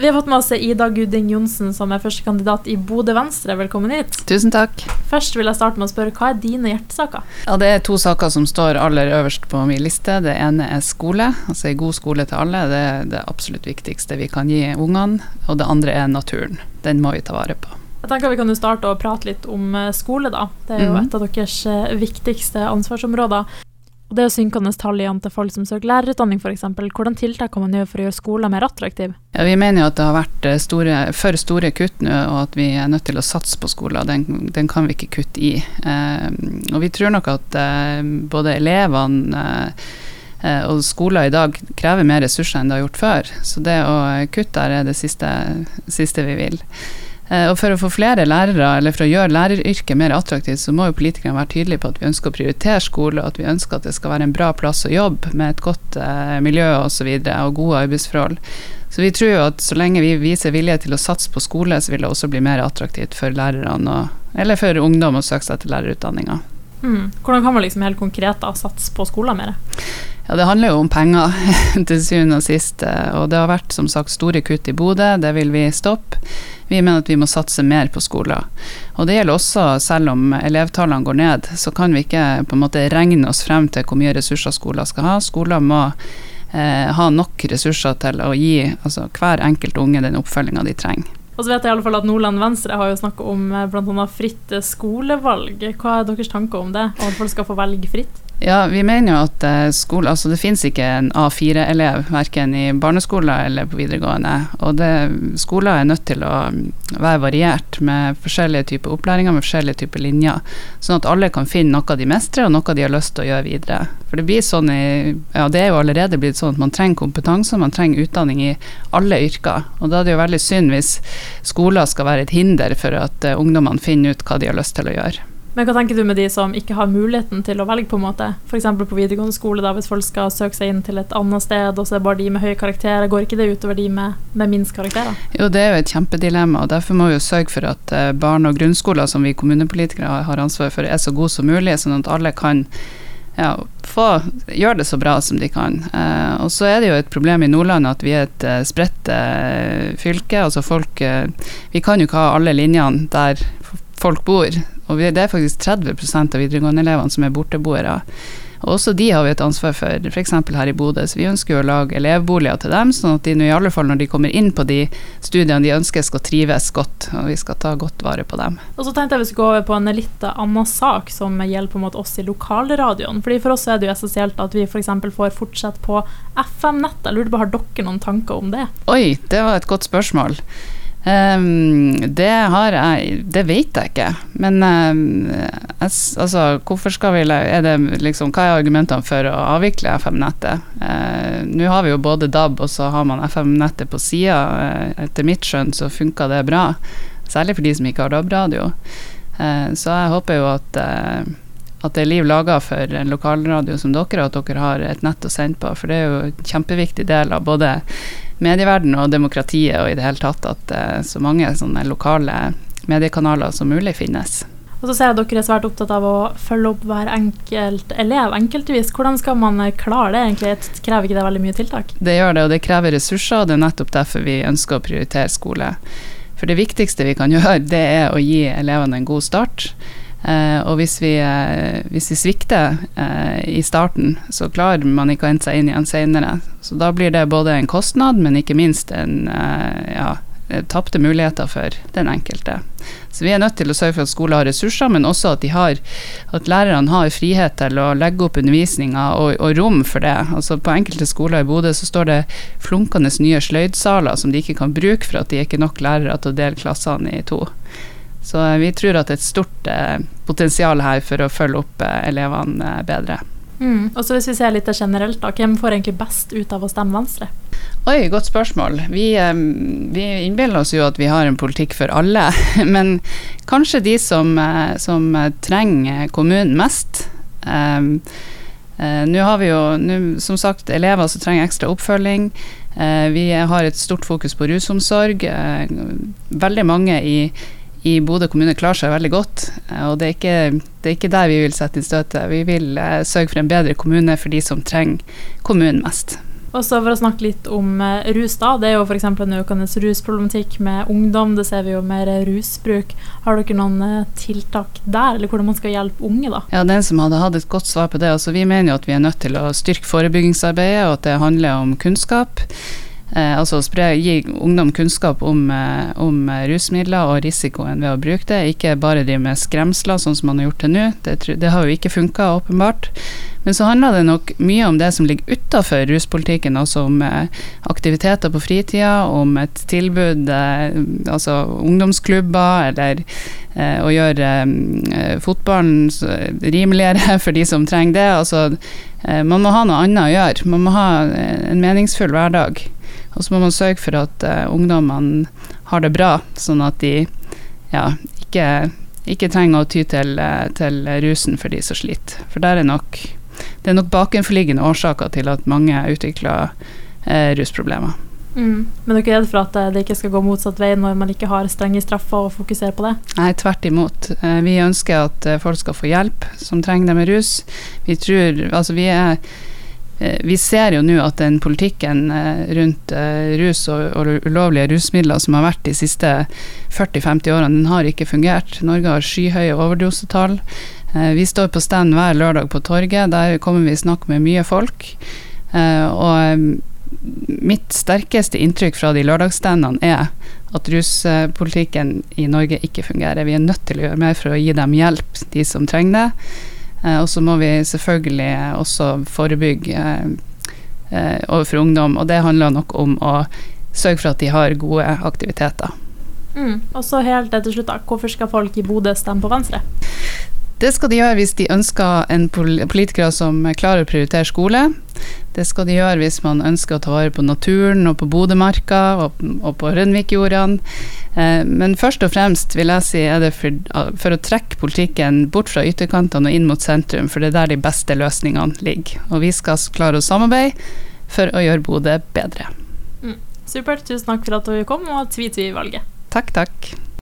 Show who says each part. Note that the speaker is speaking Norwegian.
Speaker 1: Vi har fått med oss Ida Gudding Johnsen, som er førstekandidat i Bodø Venstre. Velkommen hit.
Speaker 2: Tusen takk.
Speaker 1: Først vil jeg starte med å spørre, hva er dine hjertesaker?
Speaker 2: Ja, Det er to saker som står aller øverst på min liste. Det ene er skole. Altså en god skole til alle. Det er det absolutt viktigste vi kan gi ungene. Og det andre er naturen. Den må vi ta vare på.
Speaker 1: Jeg tenker Vi kan jo starte å prate litt om eh, skole. da. Det er jo et av deres eh, viktigste ansvarsområder. Og Det er synkende tall i antall folk som søker lærerutdanning f.eks. Hvordan tiltak kan man gjøre for å gjøre skolen mer attraktiv?
Speaker 2: Ja, Vi mener jo at det har vært eh, store, for store kutt nå, og at vi er nødt til å satse på skolen. Den, den kan vi ikke kutte i. Eh, og vi tror nok at eh, både elevene eh, og skoler i dag krever mer ressurser enn det har gjort før. Så det å kutte der er det siste, siste vi vil. Eh, og For å få flere lærere, eller for å gjøre læreryrket mer attraktivt, så må jo politikerne være tydelige på at vi ønsker å prioritere skole, og at vi ønsker at det skal være en bra plass å jobbe med et godt eh, miljø. Og, så videre, og gode arbeidsforhold. Så vi tror jo at så lenge vi viser vilje til å satse på skole, så vil det også bli mer attraktivt for lærerne, og, eller for ungdom å søke seg til lærerutdanninga.
Speaker 1: Mm. Hvordan kan man liksom helt konkret da satse på skolen mer?
Speaker 2: Ja, Det handler jo om penger til syvende og sist. Eh, og det har vært som sagt store kutt i Bodø, det vil vi stoppe. Vi mener at vi må satse mer på skoler. Og det gjelder også selv om elevtallene går ned, så kan vi ikke på en måte regne oss frem til hvor mye ressurser skoler skal ha. Skoler må eh, ha nok ressurser til å gi altså, hver enkelt unge den oppfølginga de trenger.
Speaker 1: Og så vet jeg i alle fall at Nordland Venstre har jo snakka om eh, bl.a. fritt skolevalg. Hva er deres tanker om det, om at folk skal få velge fritt?
Speaker 2: Ja, vi mener jo at eh, skole, altså det finnes ikke en A4-elev verken i barneskoler eller på videregående. Og det, skoler er nødt til å være variert med forskjellige typer opplæringer, med forskjellige typer linjer. Sånn at alle kan finne noe de mestrer og noe de har lyst til å gjøre videre. For det blir sånn i, ja det er jo allerede blitt sånn at man trenger kompetanse, man trenger utdanning i alle yrker. Og da er det jo veldig synd hvis skoler skal være et hinder for at uh, ungdommene finner ut hva de har lyst til å gjøre.
Speaker 1: Men hva tenker du med de som ikke har muligheten til å velge, på en måte? F.eks. på videregående skole, da, hvis folk skal søke seg inn til et annet sted, og så er det bare de med høye karakterer, går ikke det utover de med, med minst karakterer?
Speaker 2: Jo, det er jo et kjempedilemma, og derfor må vi jo sørge for at barn og grunnskoler som vi kommunepolitikere har ansvar for, er så gode som mulig, sånn at alle kan ja, få gjøre det så bra som de kan. Eh, og så er det jo et problem i Nordland at vi er et uh, spredt uh, fylke. altså folk, Vi kan jo ikke ha alle linjene der folk bor. Og det er faktisk 30% av videregående-elevene som er borteboere. Og også de har vi et ansvar for, f.eks. her i Bodø. Så vi ønsker jo å lage elevboliger til dem, sånn at de nå i alle fall når de kommer inn på de studiene de ønsker, skal trives godt. Og vi skal ta godt vare på dem.
Speaker 1: Og så tenkte jeg vi skulle gå over på en litt annen sak som gjelder på en måte oss i lokalradioen. Fordi For oss er det jo essensielt at vi f.eks. får fortsette på FM-nettet. Jeg lurer på, Har dere noen tanker om det?
Speaker 2: Oi, det var et godt spørsmål. Um, det har jeg Det vet jeg ikke. Men um, altså, hvorfor skal vi er det liksom, Hva er argumentene for å avvikle FM-nettet? Uh, Nå har vi jo både DAB og så har man FM-nettet på sida. Uh, etter mitt skjønn så funka det bra. Særlig for de som ikke har DAB-radio. Uh, så jeg håper jo at at det er liv laga for en lokalradio som dere, og at dere har et nett å sende på. For det er jo en kjempeviktig del av både medieverdenen og demokratiet og i det hele tatt at uh, så mange sånne lokale mediekanaler som mulig finnes.
Speaker 1: Og så ser jeg dere er svært opptatt av å følge opp hver enkelt elev enkeltvis. Hvordan skal man klare det egentlig? Det krever ikke det veldig mye tiltak?
Speaker 2: Det gjør det, og det krever ressurser, og det er nettopp derfor vi ønsker å prioritere skole. For det viktigste vi kan gjøre, det er å gi elevene en god start. Uh, og hvis vi, eh, hvis vi svikter eh, i starten, så klarer man ikke å hente seg inn igjen senere. Så da blir det både en kostnad, men ikke minst en ja, tapte muligheter for den enkelte. Så vi er nødt til å sørge for at skolen har ressurser, men også at, har, at lærerne har frihet til å legge opp undervisninga og, og, rom for det. Altså På enkelte skoler i Bodø så står det flunkende nye sløydsaler som de ikke kan bruke for at de er ikke nok lærere til å dele klassene i to. Så vi tror at det er et stort eh, potensial her for å følge opp eh, elevene eh, bedre.
Speaker 1: Mm. Og så Hvis vi ser litt generelt, da, hvem får egentlig best ut av å stemme Venstre?
Speaker 2: Oi, godt spørsmål. Vi, vi, innbiller oss jo at vi har en politikk for alle, men kanskje de som, som trenger kommunen mest. Nå har vi jo nu, som sagt elever som trenger ekstra oppfølging. Vi har et stort fokus på rusomsorg. Veldig mange i i Bodø kommune klarer seg veldig godt. Eh, og det er, ikke, det er ikke der vi vil sette inn støtet. Vi vil uh, sørge for en bedre kommune for de som trenger kommunen mest.
Speaker 1: Og så For å snakke litt om uh, rus, da. Det er jo f.eks. en økende rusproblematikk med ungdom. Det ser vi jo mer rusbruk. Har dere noen tiltak der, eller hvordan man skal hjelpe unge? da?
Speaker 2: Ja, Den som hadde hatt et godt svar på det. altså Vi mener jo at vi er nødt til å styrke forebyggingsarbeidet, og at det handler om kunnskap. Eh, altså gi ungdom kunnskap om, eh, om, rusmidler og risikoen ved å bruke det. Ikke bare drive med skremsler, sånn som man har gjort til nå. Det, det har jo ikke funka, åpenbart. Men så handler det nok mye om det som ligger utafor ruspolitikken, altså om eh, aktiviteter på fritida, om et tilbud, eh, altså ungdomsklubber, eller eh, å gjøre eh, fotballen rimeligere for de som trenger det. Altså, eh, man må ha noe annet å gjøre. Man må ha eh, en meningsfull hverdag. Og så må man sørge for at ungdommene har det bra, sånn at de ja, ikke ikke trenger å ty til, til rusen for de som sliter. For er nok det er nok bakenforliggende årsaker til at mange utvikler uh, rusproblemer.
Speaker 1: Mm. Men du er redd for at eh, det ikke skal gå motsatt vei når man ikke har strenge straffer og fokuserer på det?
Speaker 2: Nei, tvert imot. Eh, vi ønsker at eh, folk skal få hjelp som trenger det med rus. Vi tror Altså, vi er vi ser jo nå at den politikken rundt rus og, ulovlige rusmidler som har vært de siste 40-50 årene, den har ikke fungert. Norge har skyhøye overdosetall. Eh, vi står på stand hver lørdag på torget. Der kommer vi snakke med mye folk. Eh, og eh, mitt sterkeste inntrykk fra de lørdagsstandene er at ruspolitikken i Norge ikke fungerer. Vi er nødt til å gjøre mer for å gi dem hjelp, de som trenger det. Og så må vi selvfølgelig også forebygge overfor ungdom, og det handler nok om å sørge for at de har gode aktiviteter.
Speaker 1: Mm. Og så helt til slutt, da. Hvorfor skal folk i Bodø stemme på Venstre?
Speaker 2: Det skal de gjøre hvis de ønsker en politiker som klarer å prioritere skole. Det skal de gjøre hvis man ønsker å ta vare på naturen og på Bodømarka og, og på Rønvikjordene. Eh, men først og fremst vil jeg si er det for, for, å trekke politikken bort fra ytterkantene og inn mot sentrum, for det er der de beste løsningene ligger. Og vi skal klare å samarbeide for å gjøre Bodø bedre.
Speaker 1: Mm. Supert. Tusen takk for at du kom, og tvi-tvi-valget.
Speaker 2: Takk, takk.